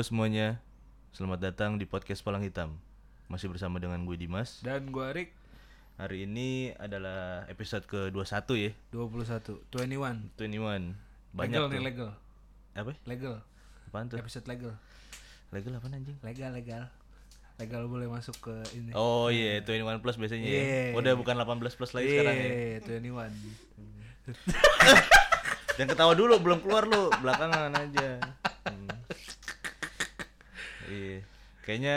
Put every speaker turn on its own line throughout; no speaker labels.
Halo semuanya, selamat datang di podcast Palang Hitam. Masih bersama dengan gue Dimas.
Dan gua Rick
Hari ini adalah episode ke-21 ya,
21 21
21. Banyak
Legal
tuh.
nih legal
Apa?
Legal
Apaan tuh?
Episode legal
Legal apa anjing?
Legal legal Legal boleh masuk ke ini
Oh iya, 21 plus biasanya ya.
Iya.
Udah bukan 18 plus lagi sekarang ya.
Iya 21
Jangan ketawa dulu, belum keluar lu, belakangan aja. Iya. Kayaknya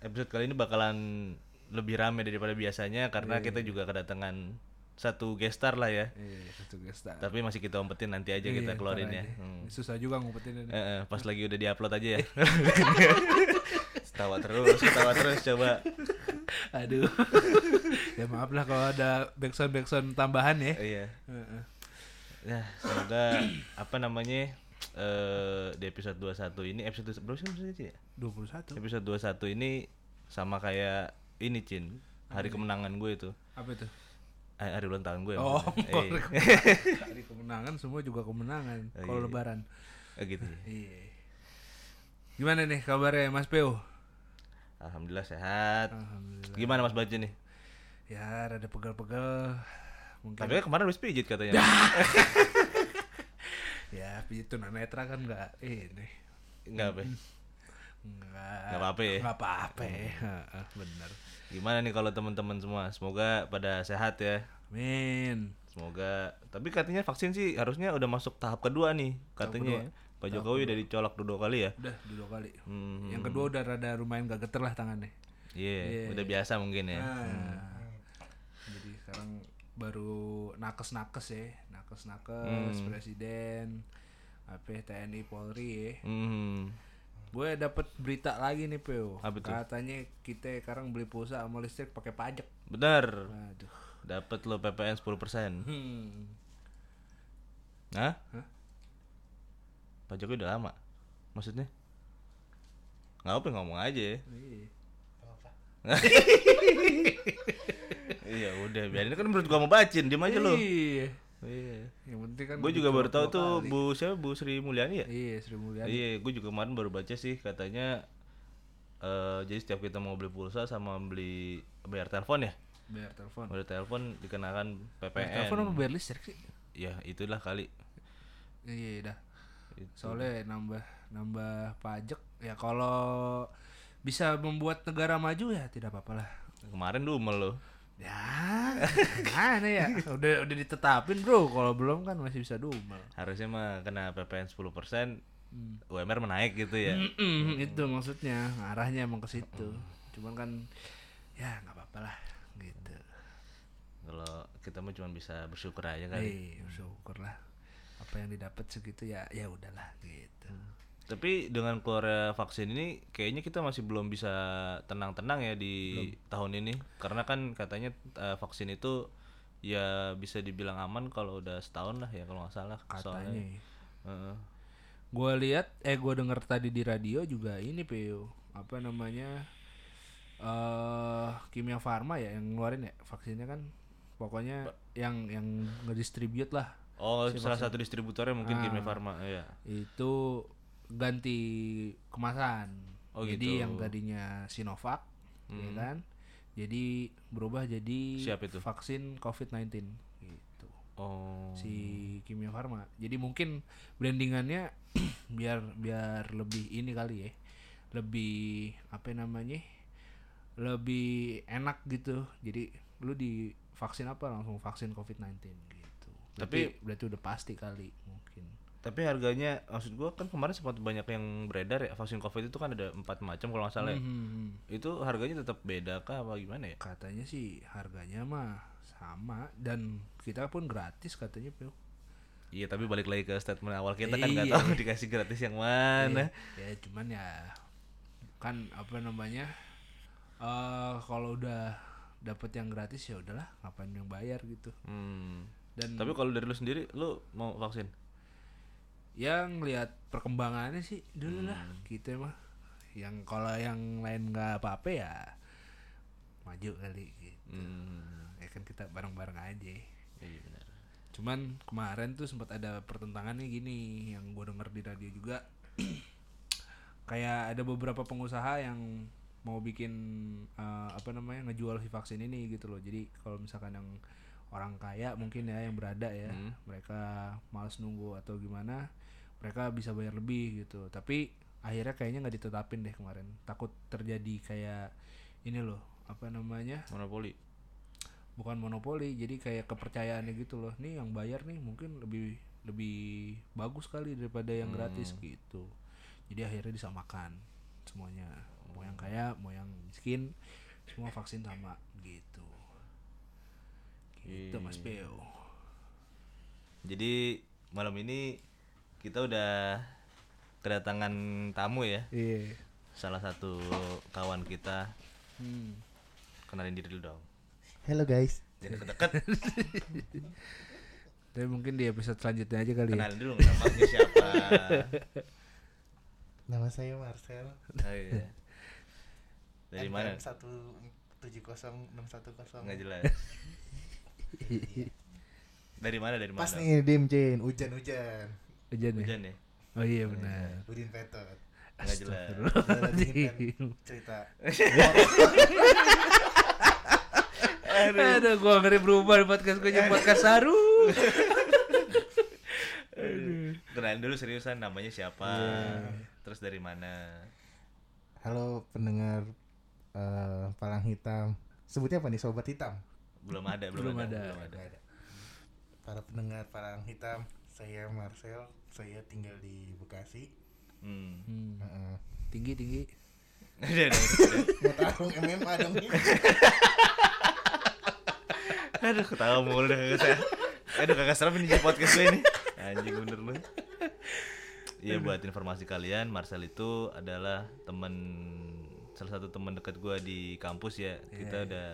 episode kali ini bakalan lebih rame daripada biasanya karena kita juga kedatangan satu guest star lah ya.
Iya satu guest star
Tapi masih kita umpetin nanti aja kita
Iya,
keluarin
ntar
ya.
aja.
Hmm.
Susah juga ngumpetin ini
Eh, eh, pas lagi udah diupload aja ya. ketawa terus, ketawa terus coba.
Aduh Ya maaf lah kalau ada backsound backsound tambahan ya
Iya.
Heeh.
Nah, semoga apa namanya eh di episode 21 ini episode berapa sih maksudnya Ci, ya?
21
Episode 21 ini sama kayak ini Cin, hari kemenangan gue itu.
Apa itu?
Eh, hari ulang tahun gue.
Oh,
Eh,
Hari kemenangan semua juga kemenangan
Oh,
Kalau
iya.
lebaran
eh, gitu. ya.
Iya Gimana nih kabarnya Mas Peo?
Alhamdulillah sehat.
Alhamdulillah
Gimana Mas Baju nih?
Ya rada pegel-pegel Mungkin
Tapi kemarin habis pijit katanya.
Ya pijit tunanetra kan nggak ini
Enggak apa. ya?
Nggak
Nggak apa-apa ya?
Nggak apa-apa ya Bener
Gimana nih kalau teman-teman semua? Semoga pada sehat ya.
Amin
Semoga. Tapi katanya vaksin sih harusnya udah masuk tahap kedua nih katanya. Pak Jokowi udah dicolok dua kali ya.
Udah dua kali
Hmm.
Yang kedua udah rada lumayan gak geter lah tangannya
Iya, udah biasa mungkin ya.
Nah, Jadi sekarang baru nakes-nakes ya Nakes-nakes
Hmm.
Presiden apa ya, TNI Polri ya
Hmm.
Gue dapet berita lagi nih Peo
Apa tuh?
Katanya kita sekarang beli pulsa sama listrik pakai pajak
Benar.
Aduh
Dapat lo PPN 10%.
hmm.
Hah?
Hah?
Jokowi udah lama. Maksudnya? Nggak apa ngomong aja ya.
Iya.
iya udah biarin kan menurut gua mau bacin diem aja lo.
Iya.
Iya.
Yang penting kan
Gue juga baru tahu tuh
kali.
Bu siapa Bu Sri Mulyani ya?
Iya, Sri Mulyani.
Iya, gue juga kemarin baru baca sih katanya eh jadi setiap kita mau beli pulsa sama beli bayar telepon ya,
Bayar telepon.
bayar telepon dikenakan
Bayar
PPN.
telepon apa bayar listrik sih?
Ya itulah kali.
Iya, dah.
Itu.
Soalnya nambah nambah pajak ya kalau bisa membuat negara maju ya tidak apa-apa lah.
Kemarin dumel lo.
Ya, mana ya? Udah udah ditetapin, Bro. Kalau belum kan masih bisa dumel.
Harusnya mah kena PPN 10%
Hmm.
UMR menaik gitu ya.
Mm-mm, itu maksudnya arahnya emang ke situ. Cuman kan ya nggak apa-apa lah gitu.
Kalau kita mah cuma bisa bersyukur aja kan.
Eh, syukur lah. Apa yang didapat segitu ya ya udahlah gitu.
Tapi dengan keluar vaksin ini kayaknya kita masih belum bisa tenang-tenang ya di tahun ini. Karena kan katanya eh, vaksin itu ya bisa dibilang aman kalau udah setahun lah ya kalau nggak salah.
Katanya.
soalnya Heeh.
Gua lihat eh gua denger tadi di radio juga ini PU apa namanya eh Kimia Farma ya yang ngeluarin ya vaksinnya kan. Pokoknya yang yang ngedistribute lah
oh salah satu distributornya mungkin Kimia Farma ya
itu ganti kemasan
Oh,
jadi
gitu.
yang tadinya Sinovac ya kan jadi berubah jadi
Siapa itu?
vaksin COVID-19 gitu
oh
si Kimia Farma. Jadi mungkin brandingannya biar biar lebih ini kali ya. Lebih apa namanya? Lebih enak gitu. Jadi lu di vaksin apa langsung vaksin COVID-19 gitu. Tapi berarti udah pasti kali mungkin.
Tapi harganya maksud gua kan kemarin sempat banyak yang beredar ya vaksin covid itu kan ada empat macam kalau nggak salah ya.
Hmm,
itu harganya tetap beda kah apa gimana ya
katanya sih harganya mah sama dan kita pun gratis katanya Pio.
iya tapi balik lagi ke statement awal kita kan nggak
Iya.
tahu dikasih gratis yang mana
ya cuman ya kan apa namanya eh kalau udah dapet yang gratis ya udahlah ngapain yang bayar gitu
Hmm.
dan
Tapi kalau dari lu sendiri, lu mau vaksin?
Yang lihat perkembangannya sih dulu lah
Hmm.
kita mah yang kalau yang lain nggak apa-apa ya maju kali gitu
Hmm.
ya kan kita bareng-bareng aja
Iya benar.
Cuman kemarin tuh sempat ada pertentangannya gini yang gue denger di radio juga. kayak ada beberapa pengusaha yang mau bikin eh, apa namanya ngejual si vaksin ini gitu loh jadi kalau misalkan yang orang kaya mungkin ya yang berada ya mereka males nunggu atau gimana mereka bisa bayar lebih gitu. Tapi akhirnya kayaknya nggak ditetapin deh kemarin. Takut terjadi kayak ini loh apa namanya?
Monopoli.
Bukan monopoli jadi kayak kepercayaannya gitu loh. Nih yang bayar nih mungkin lebih lebih bagus kali daripada yang gratis gitu. Jadi akhirnya disamakan semuanya. Mau yang kaya mau yang miskin semua vaksin sama gitu. Gitu mas Beo
jadi malam ini kita udah kedatangan tamu ya.
Iya.
Salah satu kawan kita.
Hmm.
kenalin diri dulu dong.
Halo guys,
jadi deket
tapi mungkin di episode selanjutnya aja kali ya.
Kenalin dulu namanya siapa?
Nama saya Marcel.
oh, iya. dari mana?
Satu tujuh kosong enam satu kosong.
nggak jelas. Dari mana dari mana?
Pas nih dim Jin, hujan hujan.
hujan ya
hujan ya
oh iya benar
Udin Petot.
nggak jelas
cerita.
Aduh, gua ngeri berubah podcast gue jadi podcast saru.
kenalin dulu seriusan namanya siapa
Iya.
terus dari mana
Halo pendengar eh, Palang Hitam. Sebutnya apa nih Sobat Hitam?
belum ada belum,
Belum
ada,
ada.
belum ada.
Para pendengar Palang Hitam, saya Marcel. Saya tinggal di Bekasi.
hmm.
Hmm.
Heeh.
Tinggi tinggi.
Tarung MMA dong nih.
Aduh ketawa mulu kagak saya. Aduh kagak serem ini jadi podcast gue ini. Anjing bener lu. Iya buat informasi kalian, Marcel itu adalah teman salah satu teman dekat gua di kampus ya. Kita udah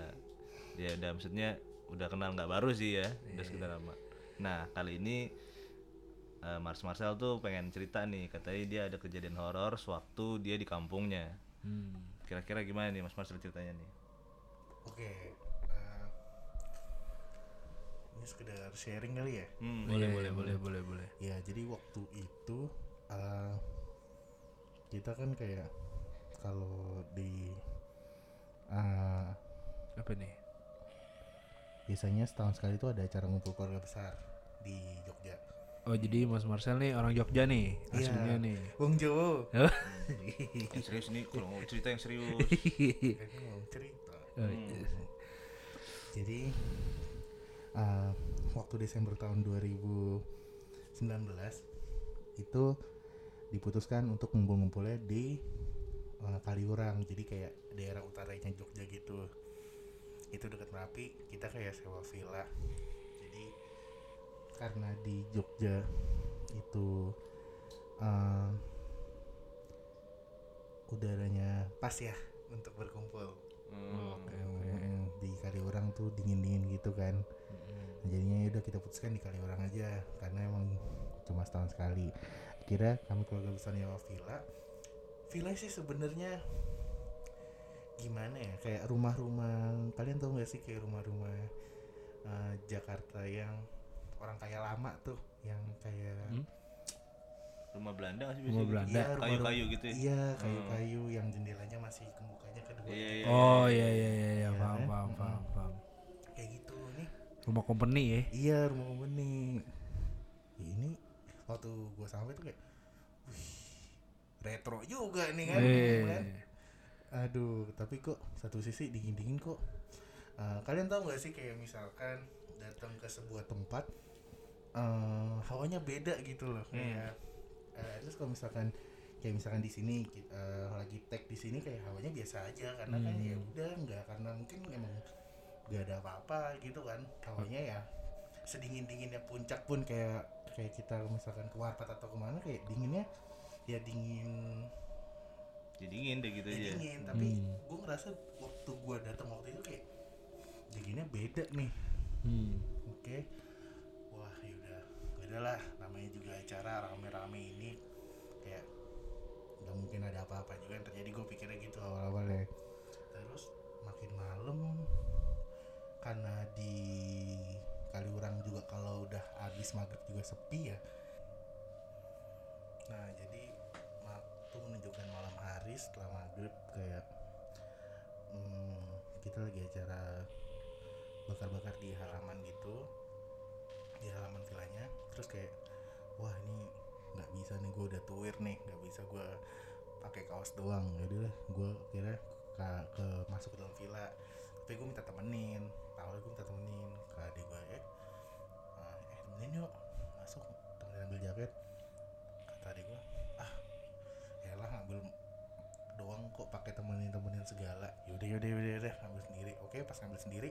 ya udah maksudnya udah kenal nggak baru sih ya, udah sekitar lama. Nah kali ini eh, Mars Marcel tuh pengen cerita nih, katanya dia ada kejadian horor sewaktu dia di kampungnya.
Hmm.
Kira-kira gimana nih Mas Marcel ceritanya nih?
Oke. eh, ini sekedar sharing kali ya.
Hmm,
Boleh boleh boleh boleh boleh.
Ya, jadi waktu itu eh, kita kan kayak kalau di eh,
Apa nih?
biasanya setahun sekali itu ada acara ngumpul keluarga besar di Jogja.
Oh jadi Mas Marcel nih orang Jogja nih
Iya.
aslinya nih.
Wong Jowo.
yang serius nih kalau mau cerita yang serius.
Cerita.
Oh, iya.
Jadi eh, waktu Desember tahun 2019 itu diputuskan untuk ngumpul-ngumpulnya di eh, Kaliurang. Jadi kayak daerah utaranya Jogja gitu. Itu dekat Merapi, kita kayak sewa villa. Jadi karena di Jogja itu eh, udaranya pas ya untuk berkumpul.
Hmm.
Hmm, di Kaliurang tuh dingin-dingin gitu kan. Nah, jadinya udah kita putuskan di Kaliurang aja karena emang cuma setahun sekali. Kira kami keluarga besar nyewa villa. Villa sih sebenarnya gimana ya kayak rumah-rumah. Kalian tahu nggak sih kayak rumah-rumah eh, Jakarta yang orang kaya lama tuh yang kayak
Hmm?
Rumah Belanda sih
Rumah
biasanya?
Belanda.
Iya,
Kayu-kayu gitu ya?
iya kayu-kayu yang jendelanya masih kembukanya kedua
Iya, iya.
Oh iya iya iya iya
Iya,
paham
kan?
paham paham paham.
kayak gitu nih
Rumah company ya.
Iya rumah company. Ini waktu gua sampai tuh kayak, wih, retro juga nih kan.
Eh.
kan? Aduh, tapi kok satu sisi dingin dingin kok. Eh, kalian tahu nggak sih kayak misalkan datang ke sebuah tempat, eh hawanya beda gitu loh. Kayak, eh, terus kalau misalkan kayak misalkan di sini eh, lagi tag di sini kayak hawanya biasa aja karena kan ya udah nggak karena mungkin emang gak ada apa-apa gitu kan hawanya ya sedingin dinginnya puncak pun kayak kayak kita misalkan ke warpat atau ke mana kayak dinginnya ya dingin
Jadi dingin deh gitu
ya
aja.
dingin tapi
Hmm.
gue ngerasa waktu gue datang waktu itu kayak dinginnya beda nih
Hmm.
oke yaudah beda lah namanya juga acara rame-rame ini. Kayak nggak mungkin ada apa-apa juga yang terjadi gue pikirnya gitu. Awal-awalnya terus makin malam karena di Kaliurang juga kalau udah habis maghrib juga sepi ya. Nah jadi waktu menunjukkan malam hari setelah maghrib kayak hmm, kita lagi acara bakar-bakar di halaman gitu di halaman villanya terus kayak wah ini nggak bisa nih gue udah tuir nih nggak bisa gue pakai kaos doang. Jadi gue kira ke, ke masuk ke dalam villa. Tapi gue minta temenin awalnya gue minta temenin ke adik gue eh eh temenin yuk masuk temenin ambil jaket. Kata adik gue ah elah ngambil doang kok pakai temenin temenin segala yaudah yaudah yaudah, yaudah ngambil sendiri. Oke pas ngambil sendiri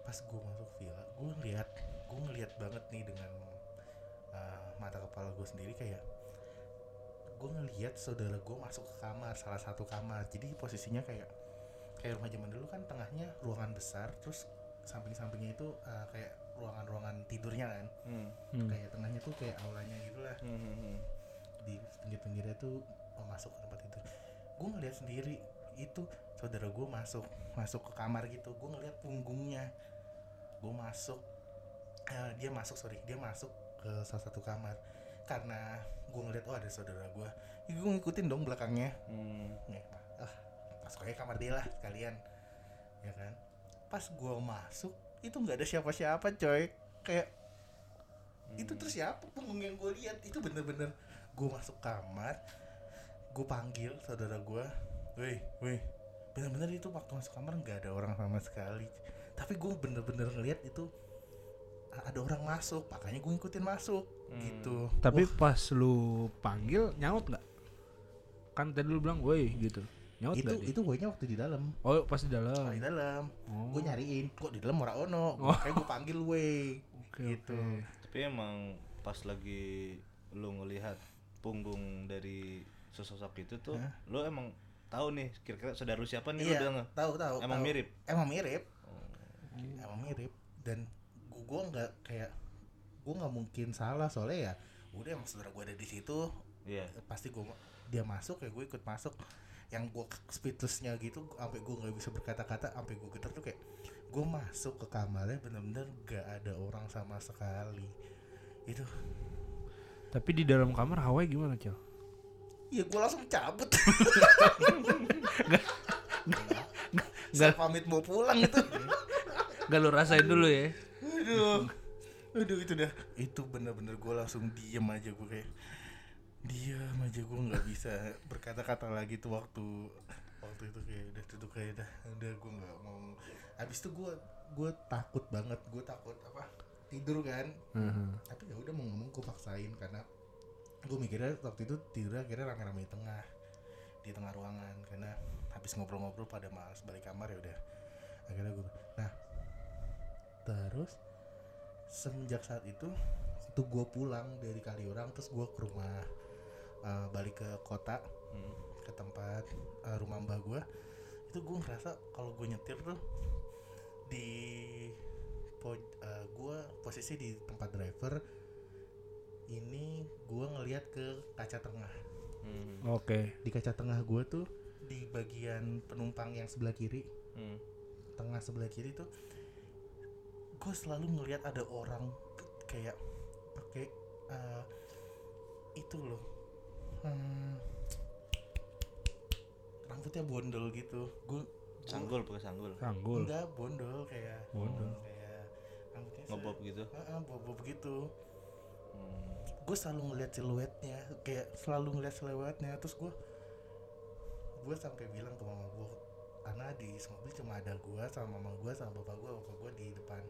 pas gue masuk villa gue ngeliat banget nih dengan uh, mata kepala gue sendiri kayak gue ngeliat saudara gue masuk ke kamar salah satu kamar jadi posisinya kayak kayak rumah zaman dulu kan tengahnya ruangan besar terus samping-sampingnya itu uh, kayak ruangan-ruangan tidurnya kan
Hmm.
Hmm.
kayak tengahnya tuh kayak aulanya gitu lah
Hmm, hmm, hmm.
di pinggir-pinggirnya tuh mau masuk ke tempat tidur gue ngeliat sendiri itu saudara gue masuk masuk ke kamar gitu gue ngeliat punggungnya gue masuk eh, dia masuk sorry dia masuk ke salah satu kamar. Karena gue ngeliat oh ada saudara gue ya gue ngikutin dong belakangnya.
Hmm.
Nih, ah masuk aja kamar dia lah sekalian. Ya kan? Pas gue masuk itu nggak ada siapa-siapa coy. Kayak itu terus siapa punggung yang gue lihat? Itu bener-bener gue masuk kamar gue panggil saudara gue weh weh bener-bener itu waktu masuk kamar nggak ada orang sama sekali. Tapi gue bener-bener ngeliat itu ada orang masuk makanya gue ngikutin masuk
Hmm.
gitu
Tapi
Wah,
pas lu panggil nyaut nggak? Kan tadi lu bilang woi gitu. Nyaut
itu
dia?
itu gue waktu di dalam
Oh pas di dalam.
di dalam
Oh.
gue nyariin kok di dalam ora ono
Oh.
kayak gue panggil weh
Oke,
gitu
oke.
Tapi emang pas lagi lu ngelihat punggung dari sesosok itu tuh,
Hah?
lu emang tahu nih kira-kira saudara lu siapa nih lu
iya
udah nggak?
tahu tahu
Emang
tahu.
mirip?
emang mirip
Hmm.
emang mirip dan gue gua nggak kayak gue nggak mungkin salah soalnya ya udah emang saudara gue ada di situ
Iya.
pasti gue dia masuk ya gue ikut masuk yang gue speechlessnya gitu sampai gue nggak bisa berkata-kata sampai gue getar tuh kayak gue masuk ke kamarnya bener-bener gak ada orang sama sekali itu
Tapi di dalam kamar Hawaii gimana, Cel?
ya gue langsung cabut
nggak.
saya pamit mau pulang itu
Gak lu rasain dulu ya.
Aduh. Aduh itu dah. Itu bener-bener gue langsung diem aja gue kayak diam aja gue nggak bisa berkata-kata lagi tuh waktu waktu itu kayak udah tutup kayak dah udah gue nggak mau. Habis itu gue gue takut banget gue takut apa tidur kan.
Heeh.
tapi ya udah mau ngomong gue paksain karena gue mikirnya waktu itu tidur akhirnya rame-rame di tengah di tengah ruangan karena habis ngobrol-ngobrol pada malas balik kamar ya udah. Akhirnya gue nah terus semenjak saat itu waktu gue pulang dari Kaliurang terus gue ke rumah eh, balik ke kota
Hmm.
ke tempat eh, rumah mbak gue itu gue ngerasa kalau gue nyetir tuh di po gue posisi di tempat driver ini gue ngelihat ke kaca tengah
Hmm.
Oke.
di kaca tengah gue tuh di bagian penumpang yang sebelah kiri
Hmm.
tengah sebelah kiri tuh gue selalu ngelihat ada orang kayak pakai eh, itu loh hmm, rambutnya bondol gitu gue
Sanggul pakai sanggul.
Sanggul.
enggak bondol kayak
Bondol.
kayak rambutnya
Ngebob gitu.
Heeh, bob-bob gitu
Hmm.
gue selalu ngeliat siluetnya kayak selalu ngeliat siluetnya terus gue gue sampai bilang ke mama gue karena di mobil cuma ada gue sama mama gue sama bapak gue bapak gue di depan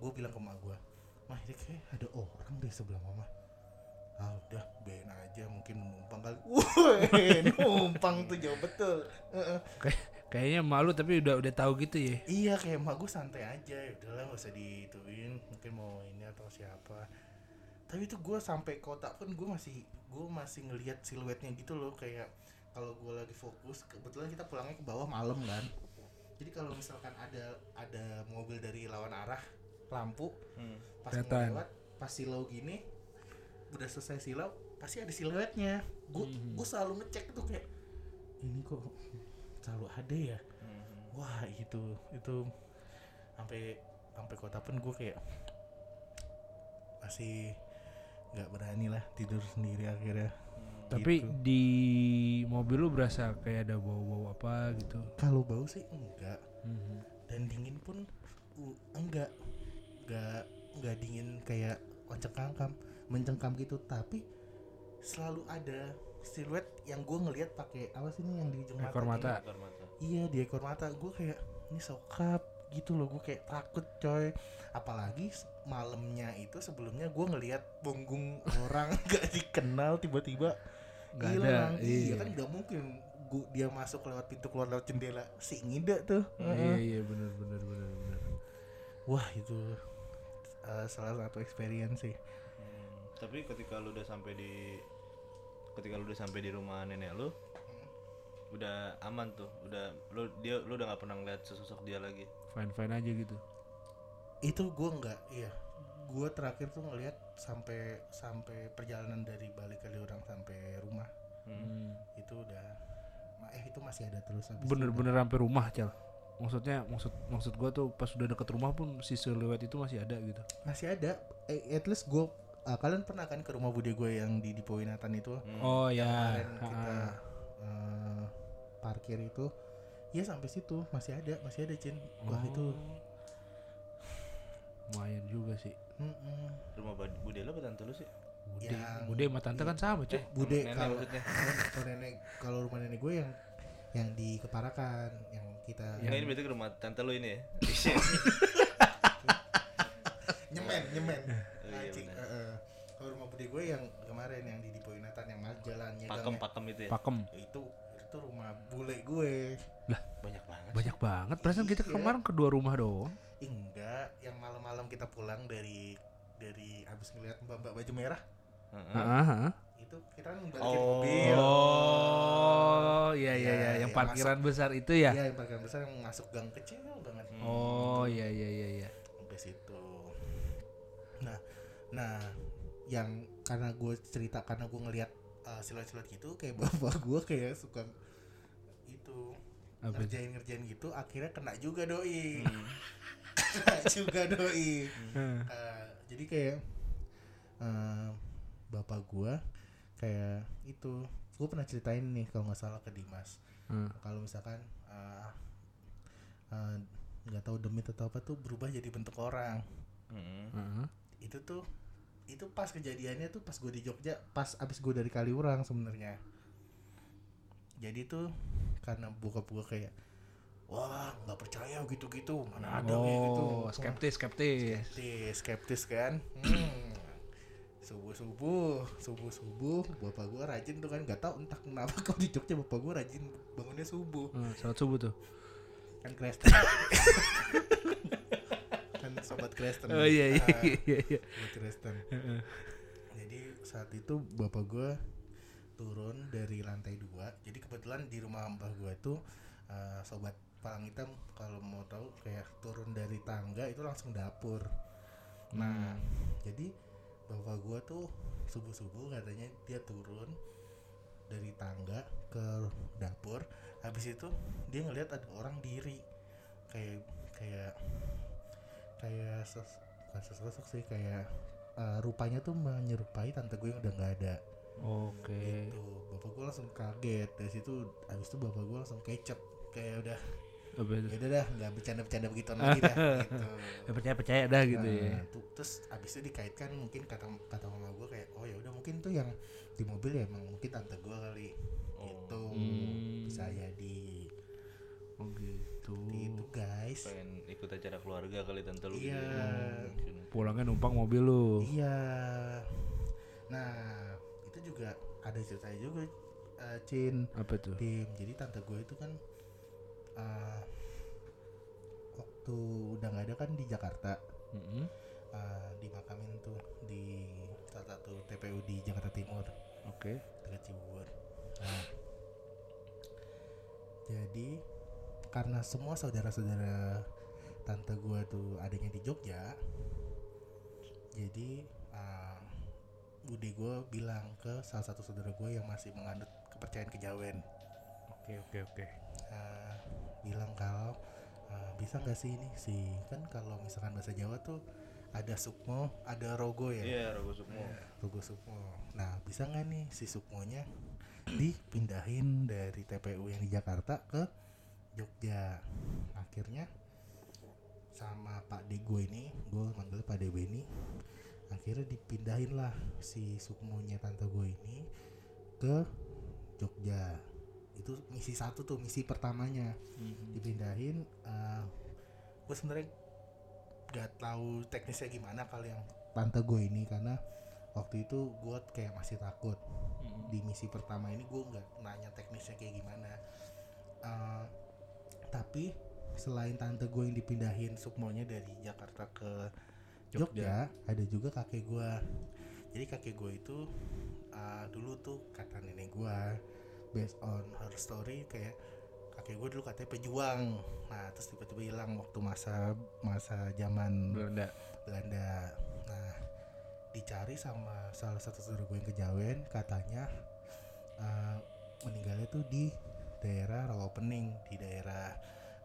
gue bilang ke mama gue mah ini kayak ada orang deh sebelah mama. Ah udah ben aja mungkin numpang kali. Numpang tuh jauh betul. Heeh.
Kayaknya malu tapi udah udah tahu gitu ya.
Iya kayak emak gue santai aja ya udahlah gak usah dituin mungkin mau ini atau siapa. Tapi itu gue sampai kota pun gue masih gue masih ngelihat siluetnya gitu loh kayak kalau gue lagi fokus kebetulan kita pulangnya ke bawah malam kan jadi kalau misalkan ada ada mobil dari lawan arah lampu
Hmm.
pas mau
Kelihatan.
lewat pas silau gini udah selesai silau pasti ada siluetnya gue gue selalu ngecek tuh kayak ini kok selalu ada ya
Hmm.
wah itu itu sampai sampai kota pun gue kayak masih nggak berani lah tidur sendiri akhirnya
Hmm.
Tapi
Gitu.
di mobil lu berasa kayak ada bau-bau apa gitu.
kalau bau sih enggak
Mhm.
dan dingin pun uh, enggak enggak enggak dingin kayak mencengkam mencengkam gitu tapi selalu ada siluet yang gue ngelihat pakai apa sih ini yang di ujung
Ekor
mata
mata.
Ekor mata.
iya di ekor mata gue kayak ini sokap gitu loh gue kayak takut coy apalagi malamnya itu sebelumnya gue ngelihat punggung orang gak dikenal tiba-tiba
Nggak
hilang
ada,
iya
iya.
kan nggak mungkin gua, dia masuk lewat pintu keluar lewat jendela si ngida tuh
Iya
Heeh.
iya benar benar benar benar.
wah itu uh, salah satu experience sih
Hmm, Tapi ketika lu udah sampai di ketika lu udah sampai di rumah nenek lu udah aman tuh, udah lu dia lu udah nggak pernah ngeliat sesosok dia lagi.
Fine fine aja gitu.
itu gue nggak iya gue terakhir tuh ngelihat sampai sampai perjalanan dari balik kali orang sampai rumah
Hmm.
itu udah eh itu masih ada terus
Bener-bener sampai rumah cal. Maksudnya maksud maksud gua tuh pas udah deket rumah pun si siluet itu masih ada gitu.
masih ada eh, at least gue kalian pernah kan ke rumah bude gue yang di Winatan itu
Oh ya.
kemarin kita eh, parkir itu ya sampai situ masih ada masih ada cin wah
Oh.
itu
Lumayan juga sih.
mm-mm.
Rumah bad- bude apa tante lu sih?
Bude,
Yang-
bude sama tante kan sama cuy.
bude
nenek
kalau kalau nenek kalau rumah nenek gue yang yang di Keparakan yang kita
Enggak ini berarti ke rumah tante lu ini ya.
nyemen nyemen
Oh, iya,
eh, eh. kalau rumah bude gue yang kemarin yang di Dipo Winatan yang mas jalannya
pakem pakem itu ya.
Pakem.
itu itu rumah bule gue
Banyak banget.
Banyak banget. Perasaan kita
Iya.
kemarin kedua rumah doang.
Enggak yang malam-malam kita pulang dari dari habis ngeliat mbak-mbak baju merah
Heeh.
Heeh, heeh.
itu kita kan balikin
Oh.
mobil
Oh, iya iya
Iya,
iya, yang
yang
parkiran besar itu ya.
Iya, yang parkiran besar yang masuk gang kecil banget
Oh, iya iya iya iya.
sampai situ nah nah yang karena gue cerita karena gue ngelihat uh, siluet-siluet gitu kayak bapak gue kayak suka itu
Apa
ngerjain ngerjain gitu akhirnya kena juga doi kena juga doi
Heeh.
Uh, jadi kayak uh, bapak gue kayak itu gue pernah ceritain nih kalau nggak salah ke Dimas
Heeh.
kalau misalkan uh, uh, nggak tahu demit atau apa tuh berubah jadi bentuk orang
Heeh.
Heeh.
itu tuh itu pas kejadiannya tuh pas gue di Jogja pas abis gue dari Kaliurang sebenarnya jadi tuh karena bokap gue kayak wah nggak percaya gitu-gitu mana ada kayak gitu
Oh, skeptis skeptis.
skeptis skeptis kan hmm. subuh subuh subuh subuh bapak gue rajin tuh kan nggak tahu entah kenapa kalau di Jogja bapak gue rajin bangunnya subuh
Hmm, salat subuh tuh.
kan Kristen sobat Kristen.
Oh iya iya
Ah,
iya iya.
sobat Kristen. Jadi saat itu bapak gue turun dari lantai dua. Jadi kebetulan di rumah mbah gue tuh eh, sobat palang hitam kalau mau tahu kayak turun dari tangga itu langsung dapur. Nah jadi bapak gue tuh subuh subuh katanya dia turun dari tangga ke dapur. Habis itu dia ngelihat ada orang diri. Kayak kayak kayak sos bukan sosok sih kayak eh, rupanya tuh menyerupai tante gue yang udah nggak ada
Oke.
gitu bapak gue langsung kaget dari situ habis itu bapak gue langsung kecap kayak udah ya udah dah nggak bercanda-bercanda begitu lagi dah gitu
Ya percaya percaya dah gitu
Nah,
ya.
tuh- terus abis itu dikaitkan mungkin kata kata mama gue kayak oh ya udah mungkin tuh yang di mobil ya emang mungkin tante gue kali gitu
Hmm.
bisa
Oh gitu.
itu guys
Pengen ikut acara keluarga kali tante lu.
Iya.
Mungkin.
Pulangnya numpang mobil lu.
iya nah itu juga ada ceritanya juga eh, Cin
Apa tuh?
Dim jadi tante gue itu kan eh, waktu udah nggak ada kan di Jakarta
Mm-mm.
eh, dimakamin tuh di salah satu TPU di Jakarta Timur
Oke.
dekat Cibubur. Nah, jadi karena semua saudara-saudara tante gue tuh adanya di Jogja, jadi uh, bude gue bilang ke salah satu saudara gue yang masih menganut kepercayaan kejawen,
Oke oke oke.
uh, bilang kalau uh, bisa nggak sih ini sih kan kalau misalkan bahasa Jawa tuh ada Sukmo ada Rogo ya
Iya, Rogo Sukmo.
Rogo Sukmo nah bisa nggak nih si Sukmonya dipindahin dari TPU yang di Jakarta ke Jogja. Akhirnya sama Pak D gue ini gue manggil Pak DB ini akhirnya dipindahin lah si Sukmonya tante gue ini ke Jogja. Itu misi satu tuh misi pertamanya. Dipindahin eh gue sebenarnya gak tahu teknisnya gimana kalau yang tante gue ini karena waktu itu gue kayak masih takut. Di misi pertama ini gue nggak nanya teknisnya kayak gimana. Eh, tapi selain tante gue yang dipindahin sukmonya dari Jakarta ke Jogja, ada juga kakek gue jadi kakek gue itu eh, dulu tuh kata nenek gue based on her story kayak kakek gue dulu katanya pejuang nah terus tiba-tiba hilang waktu masa masa zaman
Belanda.
Belanda. Nah, dicari sama salah satu saudara gue yang kejawen, katanya eh, meninggalnya tuh di daerah Rawapening, di daerah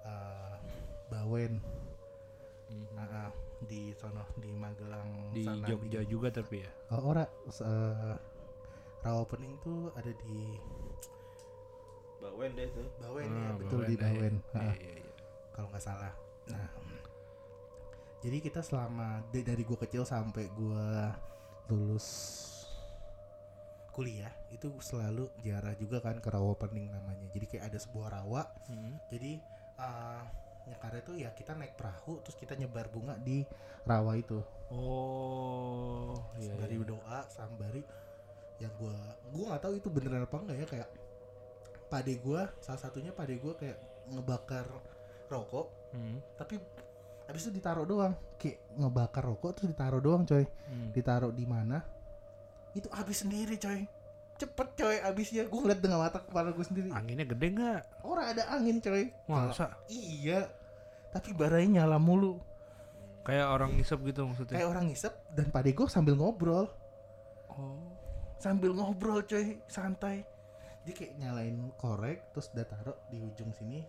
eh, Bawen. Nah, ah, di sono di Magelang
Di
sana,
Jogja juga tapi ya.
Oh, ora s- eh, Rawapening tuh ada di
Bawen deh tuh.
Bawen
Ah,
ya, betul di
Bawen.
Bawen.
Iya,
Ah
iya, iya.
kalau nggak salah. Nah, jadi kita selama dari gua kecil sampai gua lulus kuliah itu selalu ziarah juga kan ke rawa pening namanya. Jadi kayak ada sebuah rawa.
Hmm.
Jadi uh, nyekarnya tuh ya kita naik perahu terus kita nyebar bunga di rawa itu.
Oh, iya. iya.
berdoa sembari yang gua gua nggak tahu itu beneran apa enggak ya kayak pade gua salah satunya pade gua kayak ngebakar rokok
Hmm.
tapi habis itu ditaruh doang kayak ngebakar rokok terus ditaruh doang coy
Hmm.
ditaruh di mana itu habis sendiri coy. Cepet coy habisnya gue ngeliat dengan mata kepala gue sendiri.
Anginnya gede nggak?
orang ada angin coy.
Masa?
iya. Tapi baranya nyala mulu.
Kayak orang ngisep gitu maksudnya.
kayak orang ngisep dan pade gue sambil ngobrol.
Oh.
sambil ngobrol coy. Santai. Dia kayak nyalain korek terus udah taruh di ujung sini.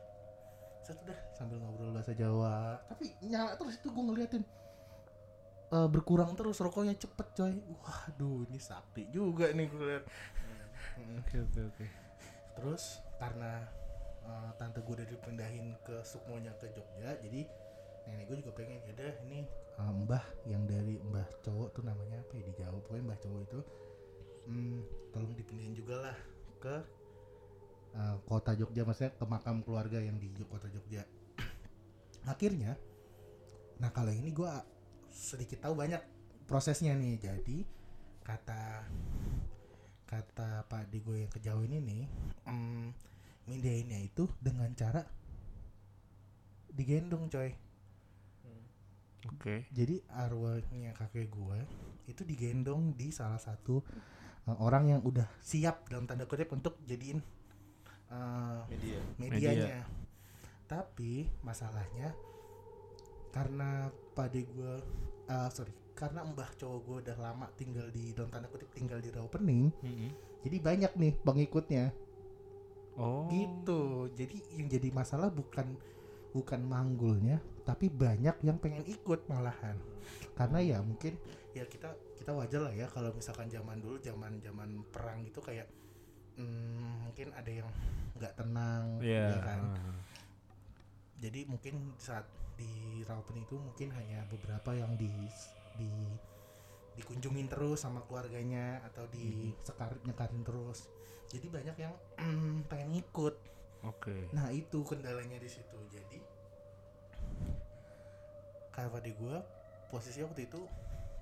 Set udah sambil ngobrol bahasa Jawa. Tapi nyala terus itu gue ngeliatin Eh, berkurang terus rokoknya cepet coy waduh ini sakti juga nih gue liat.
Oke oke oke.
terus karena eh, tante gue udah dipindahin ke Sukmonya ke Jogja jadi nenek gue juga pengen ya udah ini eh, mbah yang dari mbah cowok tuh namanya apa ya di Jawa pokoknya mbah cowok itu hmm, tolong dipindahin juga lah ke eh, kota Jogja maksudnya ke makam keluarga yang di kota Jogja akhirnya nah kalau ini gue sedikit tahu banyak prosesnya nih jadi kata kata Pak Digo yang kejauh ini nih mm, mindahinnya itu dengan cara digendong coy
Oke.
jadi arwahnya kakek gue itu digendong di salah satu uh, orang yang udah siap dalam tanda kutip untuk jadiin uh,
Media.
medianya tapi masalahnya karena pade gue uh, sorry karena mbah cowok gue udah lama tinggal di dalam tanda kutip tinggal di Rawapening
Mm-mm.
jadi banyak nih pengikutnya
Oh.
gitu jadi yang jadi masalah bukan bukan manggulnya tapi banyak yang pengen ikut malahan karena ya mungkin ya kita kita wajar lah ya kalau misalkan zaman dulu zaman zaman perang gitu kayak hmm, mungkin ada yang nggak tenang
Iya.
ya kan
ah.
Jadi mungkin saat di Rawapen itu mungkin hanya beberapa yang di di dikunjungin terus sama keluarganya atau di sekar nyekarin terus. Jadi banyak yang mm, pengen ikut
Oke.
nah itu kendalanya di situ. Jadi kayak pada gue posisi waktu itu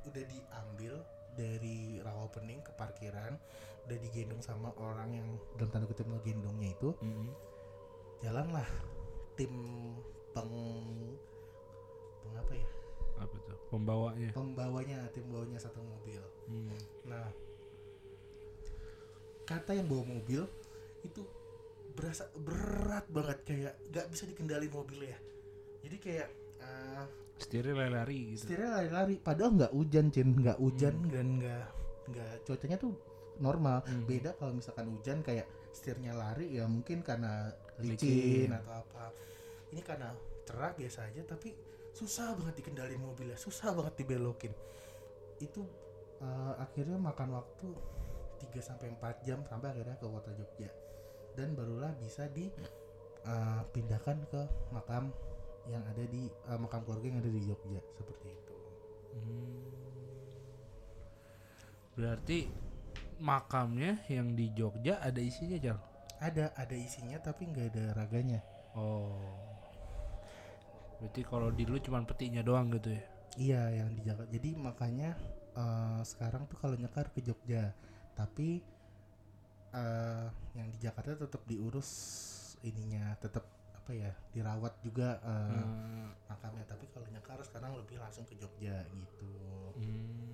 udah diambil dari Rawapening ke parkiran udah digendong sama orang yang dalam tanda kutip ngegendongnya itu.
Mm-mm.
jalanlah tim peng peng apa ya
Apa tuh? Pembawanya.
pembawanya tim bawanya satu mobil
Hmm.
nah kata yang bawa mobil itu berasa berat banget kayak gak bisa dikendalin mobilnya jadi kayak eh,
Setirnya lari-lari gitu.
setirnya lari-lari padahal nggak hujan cin nggak hujan dan nggak nggak cuacanya tuh normal
Hmm.
beda kalau misalkan hujan kayak setirnya lari ya mungkin karena
Licin.
licin atau apa ini karena cerah biasa aja tapi susah banget dikendalin mobilnya susah banget dibelokin. Itu eh, akhirnya makan waktu 3 sampai 4 jam sampai akhirnya ke kota Jogja. Dan barulah bisa dipindahkan ke makam yang ada di eh, makam keluarga yang ada di Jogja. Seperti itu.
Berarti makamnya yang di Jogja ada isinya Jal?
ada ada isinya tapi nggak ada raganya.
Oh. Berarti kalau di lu cuma petinya doang gitu ya?
Iya yang di Jakarta. Jadi makanya eh, sekarang tuh kalau nyekar ke Jogja, tapi eh, yang di Jakarta tetap diurus ininya, tetap apa ya dirawat juga eh,
Hmm.
makamnya. Tapi kalau nyekar sekarang lebih langsung ke Jogja gitu.
Hmm.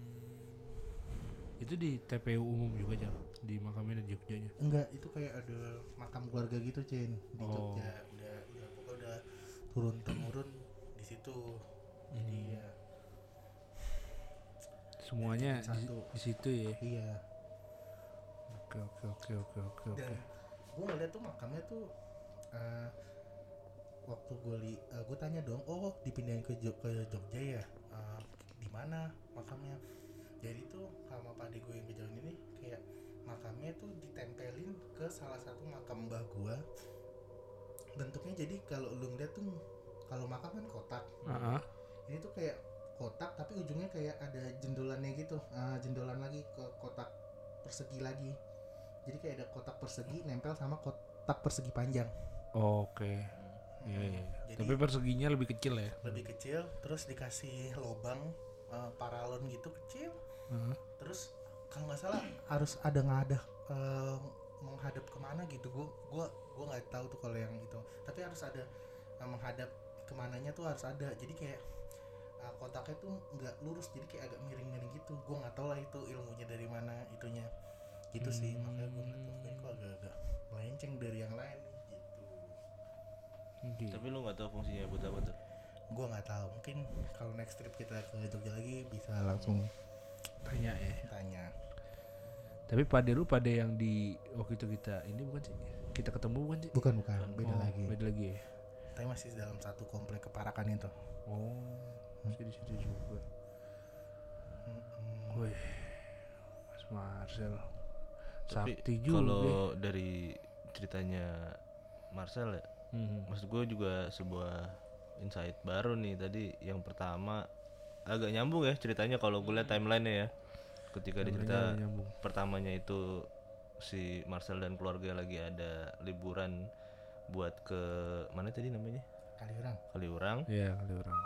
Itu di TPU umum juga Jal? Di makamnya di Jogjanya?
Enggak, itu kayak ada makam keluarga gitu, Cin, di
Oh.
Jogja. Udah turun temurun di situ. Jadi
Hmm.
ya
Semuanya di,
Satu.
di situ ya?
iya.
Oke oke oke oke oke oke.
dan gue ngeliat tuh makamnya tuh eh, waktu gue li gue tanya dong oh dipindahin ke Jog- ke Jogja ya Eh, di mana makamnya jadi tuh sama pak ade gue yang kejauhan ini kayak makamnya tuh ditempelin ke salah satu makam mbah gue bentuknya jadi kalau lu ngeliat tuh kalau makam kan kotak
ah.
ini tuh kayak kotak tapi ujungnya kayak ada jendolannya gitu Ah, jendolan lagi ke kotak persegi lagi jadi kayak ada kotak persegi nempel sama kotak persegi panjang
Oke. Iya iya.
Jadi-
Tapi perseginya lebih kecil ya?
lebih kecil terus dikasih lubang eh, paralon gitu kecil
Heeh.
terus kalau nggak salah harus ada ngadah eh, menghadap ke mana gitu gua gua gua nggak tahu tuh kalau yang itu tapi harus ada eh, menghadap ke mananya tuh harus ada. Jadi kayak eh, kotaknya tuh nggak lurus. Jadi kayak agak miring-miring gitu. Gua nggak tahu lah itu ilmunya dari mana itunya. Gitu sih. Makanya gua ngeliat "Oh, ini kok agak-agak melenceng dari yang lain nih," gitu.
Tapi lu nggak tahu fungsinya buat apa tuh?
gua nggak tahu. Mungkin kalau next trip kita ke Jogja lagi bisa langsung
Tanya ya.
tanya.
Tapi pada lu pada yang di waktu itu kita ini bukan sih? Kita ketemu bukan sih?
bukan bukan beda
Oh,
lagi
Beda lagi ya.
tapi masih dalam satu komplek keparakan itu
Oh, masih di situ juga. Wih, Mas Marcel.
Tapi
Sakti juga.
kalau dari ceritanya Marcel ya,
Mhm.
maksud gue juga sebuah insight baru nih tadi. Yang pertama agak nyambung ya ceritanya kalau gue lihat timeline ya. Ketika di cerita
Timeline-nya nyambung.
pertamanya itu si Marcel dan keluarga lagi ada liburan buat ke mana tadi namanya
kali orang
Kaliurang.
Iya, kali orang.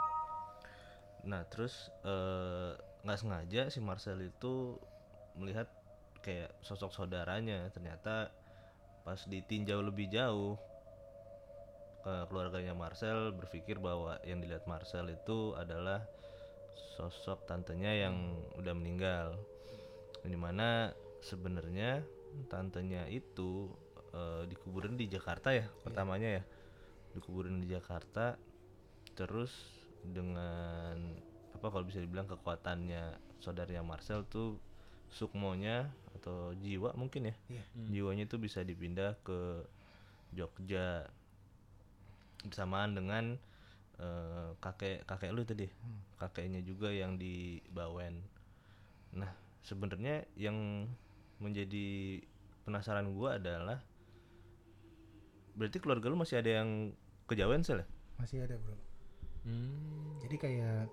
Nah terus eh, nggak sengaja si Marcel itu melihat kayak sosok saudaranya ternyata pas ditinjau lebih jauh ke keluarganya Marcel berpikir bahwa yang dilihat Marcel itu adalah sosok tantenya yang udah meninggal di mana sebenarnya tantenya itu eh, dikuburin di Jakarta ya pertamanya ya. Dikuburin di Jakarta terus dengan apa kalau bisa dibilang kekuatannya saudaranya Marcel tuh sukmonya atau jiwa mungkin ya.
Iya.
jiwanya itu bisa dipindah ke Jogja. Bersamaan dengan eh, kakek kakek lu tadi kakeknya juga yang di Bawen. Nah sebenarnya yang menjadi penasaran gua adalah berarti keluarga lu masih ada yang kejawen sel ya?
masih ada bro
Hmm.
jadi kayak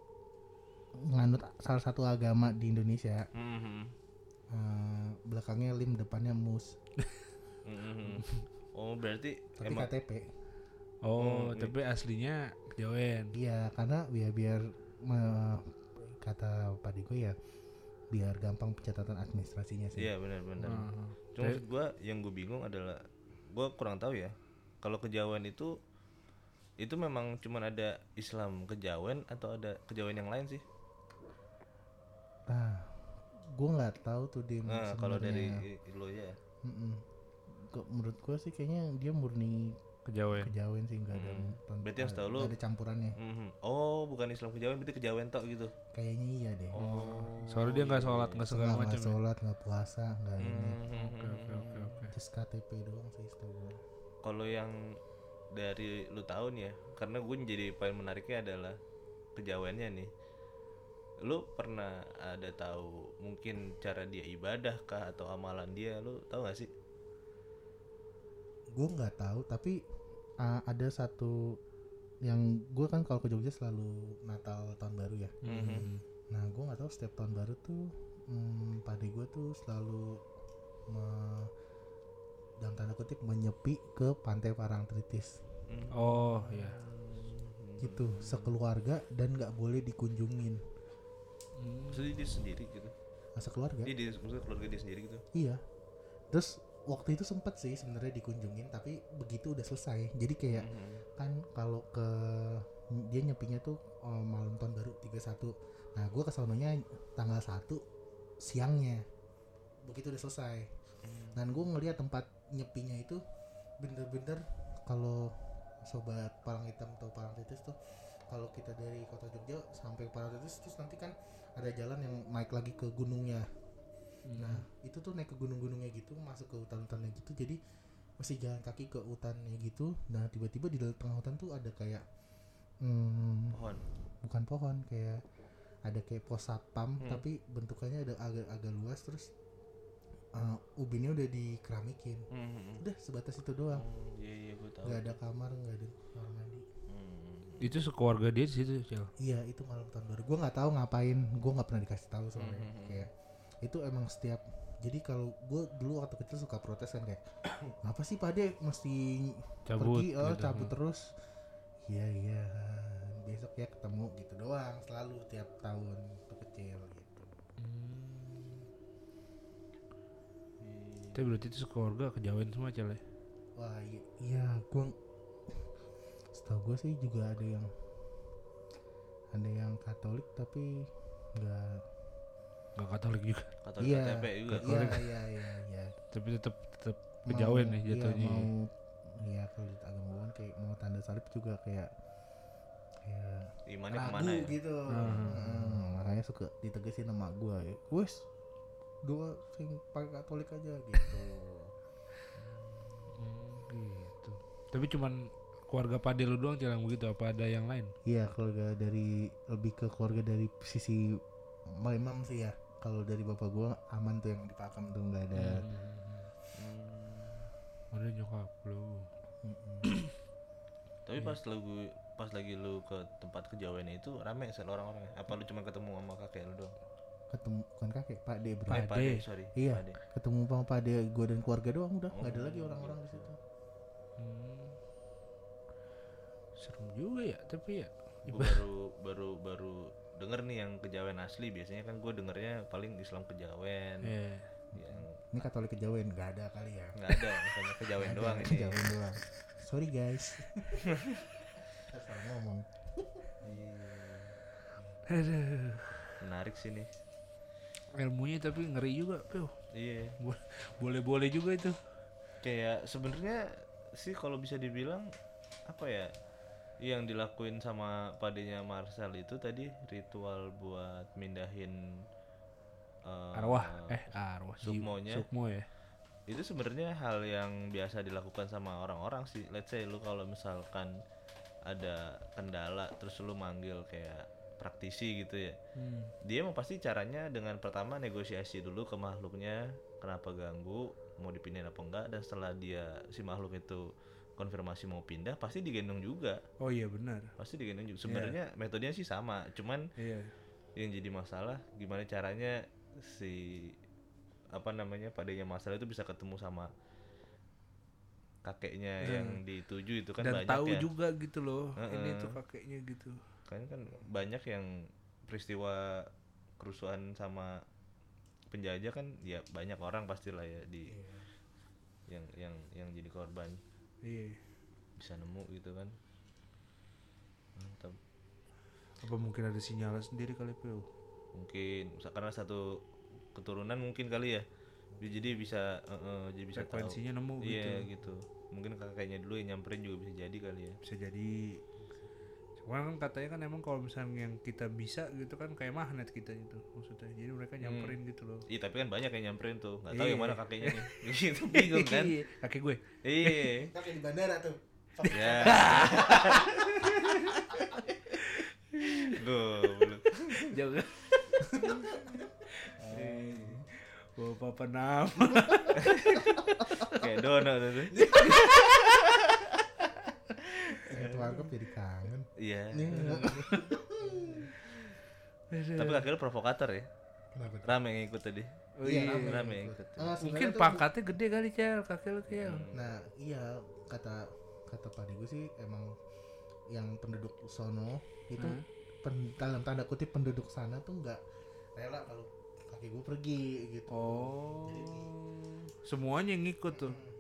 nganut salah satu agama di Indonesia
Mhm.
eh, belakangnya lim depannya mus
Mhm. Oh berarti
tapi
emang
KTP
Oh, tapi aslinya kejawen.
iya karena biar biar me- kata Pak Diko ya biar gampang pencatatan administrasinya sih
iya benar-benar.
Ah.
Cuma maksud gua yang gue bingung adalah gua kurang tahu ya. Kalau kejawen itu itu memang cuman ada Islam kejawen atau ada kejawen yang lain sih?
nah gue nggak tahu tuh dia
Nah, kalau dari lo ya.
Mm-mm. Kok menurut gue sih kayaknya dia murni
Kejawen.
kejawen sih nggak ada
Hmm. Berarti yang setahu lu-
nggak ada campurannya
Mhm. Oh bukan Islam kejawen berarti kejawen tok gitu.
kayaknya iya deh
Oh.
Soalnya dia nggak sholat nggak segala
nggak
macam. ya?
sholat nggak puasa nggak ini
Mhm.
Oke oke oke oke.
just KTP doang sih setahu gue
Kalau yang dari lu tahu nih ya, karena gue jadi paling menariknya adalah kejawennya nih lu pernah ada tahu mungkin cara dia ibadah kah atau amalan dia lu tahu gak sih
gue nggak tahu tapi uh, ada satu yang gue kan kalau ke Jogja selalu Natal tahun baru ya.
Mhm.
nah gue nggak tahu setiap tahun baru tuh hmm, pade gue tuh selalu me- dalam tanda kutip menyepi ke pantai Parangtritis.
Oh iya.
gitu sekeluarga dan nggak boleh dikunjungin.
Maksudnya dia sendiri gitu?
Nah, sekeluarga.
Dia, dia maksudnya keluarga dia sendiri gitu?
Iya. Terus waktu itu sempet sih sebenarnya dikunjungin tapi begitu udah selesai. Jadi kayak
Mhm.
kan kalau ke dia nyepinya tuh oh, malam tahun baru 31 nah gue kesononya tanggal 1 siangnya. Begitu udah selesai. Dan gue ngeliat tempat nyepinya itu bener-bener kalau sobat palang hitam atau palang titis tuh kalau kita dari kota Jogja sampai palang titis terus nanti kan ada jalan yang naik lagi ke gunungnya nah itu tuh naik ke gunung-gunungnya gitu masuk ke hutan-hutannya gitu. Jadi mesti jalan kaki ke hutannya gitu. Nah tiba-tiba di tengah hutan tuh ada kayak hmm,
pohon.
bukan pohon kayak ada kayak pos satpam
Hmm.
tapi bentukannya ada agak agak luas. Terus uh, ubinnya udah dikeramikin.
Mhm.
udah sebatas itu doang.
Oh, iya iya gue tahu.
Nggak ada kamar nggak ada kamar mandi.
Hmm.
Itu sekeluarga dia di situ, Cel.
iya itu malam tahun baru. Gue nggak tahu ngapain. Gue nggak pernah dikasih tahu soalnya.
Hmm.
kayak itu emang setiap jadi kalau gue dulu waktu kecil suka protes kan kayak apa sih pade mesti
Cabut
pergi oh,
gitu.
cabut terus iya iya besok ya ketemu gitu doang selalu tiap tahun tuh kecil gitu
Tapi berarti itu sekeluarga kejawen semua, Cel ya.
wah iya, iya gue setahu gue sih juga ada yang ada yang Katolik tapi nggak
Gak Katolik juga.
kata
iya
KTP juga
iya iya iya iya
Tapi tetap tetap kejawen nih
Mau-
jatuhnya.
iya, mau iya kalau di agama gue kan kayak mau tanda salib juga kayak kayak
imannya
ragu
ke mana ya
gitu
Hmm.
Hmm, makanya suka ditegesin sama gue ya wes dua sing pakai Katolik aja gitu
gitu. Tapi cuman keluarga Pade lu doang yang begitu apa ada yang lain?
Iya keluarga dari lebih ke keluarga dari sisi memang sih ya. Kalau dari bapak gua aman tuh yang di Pakam tuh nggak ada.
Hmm. Ada nyokap lu.
Tapi pas lu pas lagi lu ke tempat kejawen itu rame sel orang-orang apa lu cuma ketemu sama kakek lu doang
Ketemu bukan kakek Pak De bro.
Pak De.
Sorry
Iya.
Pade.
Ketemu sama Pak De gua dan keluarga doang udah nggak ada lagi orang-orang di situ.
Hmm. Serem juga ya, tapi ya
Gua baru baru baru denger nih yang kejawen asli biasanya kan gue dengernya paling Islam kejawen
eh
yang
Ini Katolik kejawen nggak ada kali ya.
nggak ada misalnya kejawen
Nggak
doang
ada,
ini
Kejawen doang. Sorry guys. Salah ngomong.
aduh.
menarik sih nih
Ilmunya tapi ngeri juga, Pio.
iya
Bo- Boleh-boleh juga itu.
kayak sebenarnya sih kalau bisa dibilang apa ya yang dilakuin sama padenya Marcel itu tadi ritual buat mindahin eh,
Arwah, eh arwah.
Sukmonya.
Sukmo ya.
itu sebenarnya hal yang biasa dilakukan sama orang-orang sih let's say lu kalau misalkan ada kendala terus lu manggil kayak praktisi gitu ya
Hmm.
dia mau pasti caranya dengan pertama negosiasi dulu ke makhluknya kenapa ganggu mau dipindahin apa enggak dan setelah dia si makhluk itu konfirmasi mau pindah pasti digendong juga
Oh iya benar.
pasti digendong juga sebenarnya metodenya sih sama cuman
Iya.
yang jadi masalah gimana caranya si apa namanya padanya masalah itu bisa ketemu sama kakeknya yang dituju itu kan
Dan
banyak
tahu
ya
juga gitu loh. Ini
Heeh.
tuh kakeknya gitu.
kan kan banyak yang peristiwa kerusuhan sama penjajah kan ya banyak orang pastilah ya di yang yang yang jadi korban
Iya.
bisa nemu gitu kan. Mantap.
Apa mungkin ada sinyal sendiri kali Pio?
mungkin. Karena satu keturunan mungkin kali ya. Jadi bisa eh, eh, jadi bisa tahu.
Frekuensinya nemu
iya
gitu.
gitu. Mungkin kakeknya dulu yang nyamperin juga bisa jadi kali ya.
Bisa jadi Cuma kan katanya kan emang kalau misalnya yang kita bisa gitu kan kayak magnet kita itu maksudnya. Jadi mereka nyamperin gitu loh.
iya tapi kan banyak yang nyamperin tuh nggak tahu
Iya.
yang mana kakeknya nih gitu bingung kan
Iya, Kakek gue.
iya
Kakek di bandara tuh.
ya Goblok.
Jangan. Bawa papa nama.
Kayak dono tuh.
Ingat warkop jadi kangen.
Iya.
Iya.
Tapi akhirnya provokator ya.
Kenapa?
Rame yang ikut tadi.
Oh
Iya,
iya.
rame.
Rame yang ikut.
Ah,
Mungkin pangkatnya gede kali cel, kakek lu cel.
Nah, iya kata kata Pak gue sih emang yang penduduk sono itu
Hmm.
pen- dalam tanda kutip penduduk sana tuh nggak rela kalau kaki gue pergi gitu.
Oh.
Jadi,
Semuanya yang ngikut tuh.
jadinya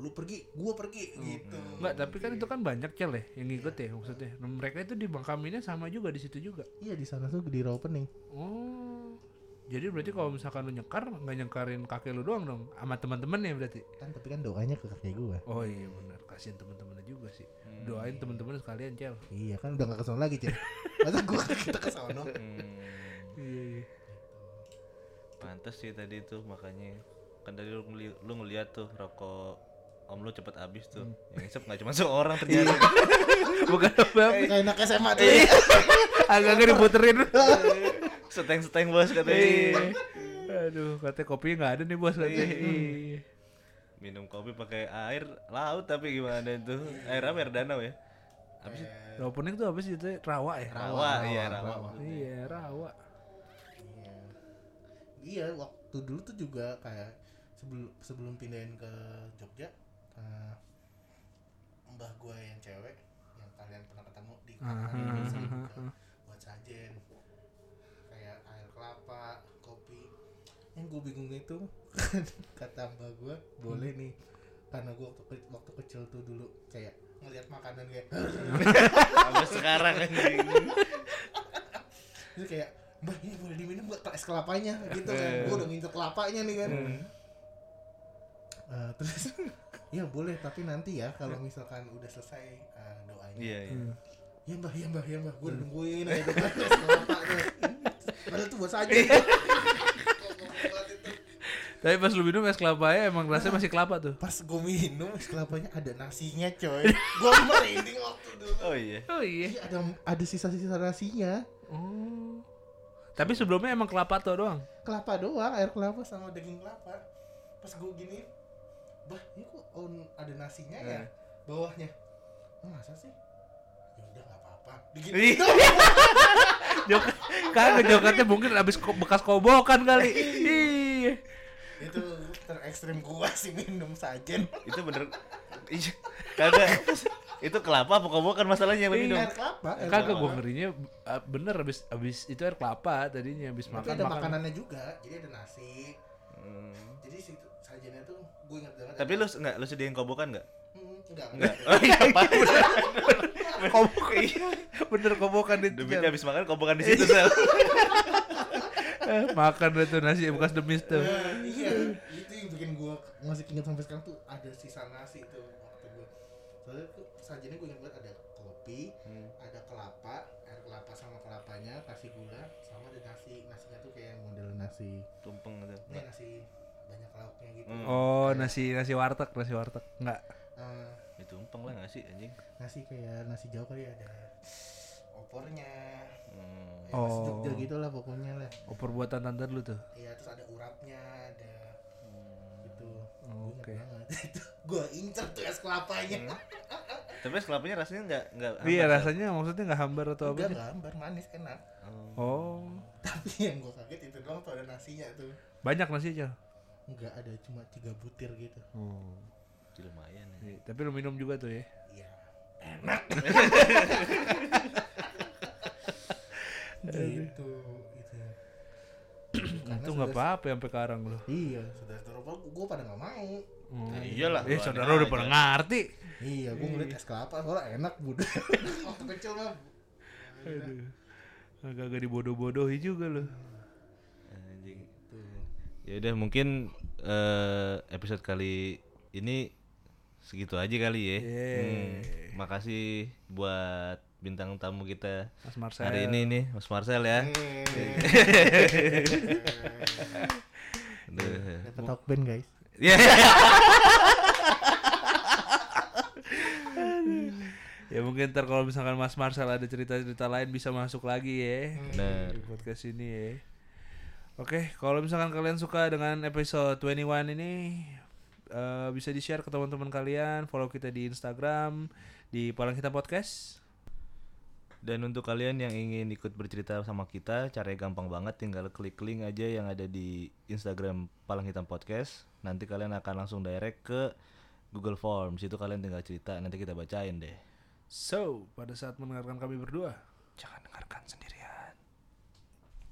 lu pergi, gua pergi gitu.
Enggak, tapi kan itu kan banyak cel ya yang ngikut ya maksudnya. Nah, mereka itu di Bangkaminnya sama juga di situ juga.
Iya di sana tuh di opening.
Oh. Jadi berarti kalau misalkan lu nyekar nggak nyekarin kakek lu doang dong sama teman-teman ya berarti.
Kan tapi kan doanya ke kakek gua.
Oh iya benar, kasihan teman-temannya juga sih. Doain teman-teman sekalian cel.
Iya kan udah gak kesono lagi, Cil. Masa gua kita kesono.
Hmm.
Iya iya.
Pantes sih tadi tuh makanya kan tadi lu, ngeli- lu ngeliat tuh rokok om lu cepet habis tuh. Yang ngisep nggak cuma seorang ternyata.
Bukan apa
Kayak anak SMA tuh.
Iya. agak-agak diputerin.
Seteng-seteng bos katanya.
Iya. Aduh, katanya kopi nggak ada nih bos katanya. Iya.
Minum kopi pakai air laut tapi gimana itu? Air apa air danau ya? Habis
The opening tuh apa sih itu? Rawa ya?
rawa, iya rawa.
rawa.
Iya, rawa.
Iya. Iya, waktu dulu tuh juga kayak sebelum sebelum pindahin ke Jogja, eh, mbah gue yang cewek yang kalian pernah ketemu di
Ah,
di
ah, ah,
buat sajen kayak air kelapa, kopi. Yang gue bingung itu kata mbah gue boleh nih. Karena gue waktu, ke- waktu kecil tuh dulu kayak ngelihat makanan kayak
Sampai sekarang anjing.
itu kayak mbak ini boleh diminum gak es kelapanya? Gitu kan. Gue udah ngincer kelapanya nih kan. Eh, terus ya boleh tapi nanti ya kalau misalkan udah selesai eh, doanya
Iya, iya.
ya mbak ya mbak ya mbak gue udah nungguin kelapa tuh padahal tuh buat saja
Tapi pas lu minum es kelapanya emang rasanya masih kelapa tuh.
pas gue minum es kelapanya ada nasinya coy gue merinding waktu dulu
Oh iya.
Oh iya.
Iya, ada ada sisa-sisa nasinya
Oh. Tapi sebelumnya emang kelapa tuh doang.
kelapa doang air kelapa sama daging kelapa pas gue gini bah ini kok on ada nasinya ya
Eh.
bawahnya oh, masa sih ya udah nggak apa-apa
Iya.
Jok kagak jokatnya mungkin abis ko- bekas kobokan kali.
Itu terekstrim gua sih minum sajen
Itu bener. Iya. Kagak. Itu kelapa apa kobokan masalahnya yang minum?
air kelapa
Kagak gua ngerinya bener abis abis itu air kelapa tadinya abis makan
ada
makan.
makanannya juga jadi ada nasi
Hmm.
jadi si sajennya tuh gue ingat banget
Tapi lu enggak lu sediain kobokan enggak?
hmm, enggak
Enggak. Oh iya, apa?
Kobok. bener kobokan itu.
Duitnya habis makan kobokan di situ, Sel.
Eh, makan itu nasi bekas demis tuh.
Nah, iya itu yang bikin gua masih ingat sampai sekarang tuh ada sisa nasi tuh waktu gua soalnya tuh sajennya gue ingat banget ada kopi
Hmm.
ada kelapa air kelapa sama kelapanya kasih gula sama ada nasi nasinya tuh kayak model nasi
Tumpeng gitu.
nasi lauknya gitu
Hmm.
Oh, nasi nasi warteg, nasi warteg. Enggak.
Eh,
Itu tumpeng lah nggak sih anjing?
nasi kayak nasi Jawa kali ada opornya
Hmm.
ya, nasi
Oh.
Jogja gitu lah pokoknya lah
Opor buatan tante lu tuh.
iya terus ada urapnya ada gitu
Oh, Oke.
itu gue incer tuh es kelapanya
Tapi es kelapanya rasanya enggak enggak
Iya, rasanya maksudnya nggak hambar atau apa
enggak enggak hambar manis enak
Oh.
Oh.
tapi yang gue kaget itu doang tuh ada nasinya tuh
Banyak nasi aja.
Enggak ada cuma tiga butir gitu
Oh.
Lumayan ya.
Iya, Tapi lu minum juga tuh ya.
iya enak gitu itu Karena
Itu nggak
saudara-
apa-apa sampai sekarang lu.
iya saudara-saudara gue pada nggak mau
Oh.
Ya iyalah,
Eh, saudara udah pernah ngerti.
iya gue ngeliat es kelapa soalnya enak budak waktu kecil mah
Aduh. Agak-agak dibodoh-bodohi juga lu.
Anjing.
tuh
Ya udah mungkin eh, episode kali ini segitu aja kali ya.
Yeay.
Hmm, makasih buat bintang tamu kita
Mas Marcel.
hari ini nih, Mas Marcel ya. Aduh.
dapat talk band guys
Ya.
ya mungkin ntar kalau misalkan Mas Marcel ada cerita-cerita lain bisa masuk lagi ya
Bener.
di podcast ini ya. Oke, kalau misalkan kalian suka dengan episode 21 ini eh, bisa di-share ke teman-teman kalian, follow kita di Instagram di Palang Kita Podcast.
Dan untuk kalian yang ingin ikut bercerita sama kita, caranya gampang banget, tinggal klik link aja yang ada di Instagram Palang Hitam Podcast. Nanti kalian akan langsung direct ke Google Form. Situ kalian tinggal cerita, nanti kita bacain deh.
So, pada saat mendengarkan kami berdua,
Jangan dengarkan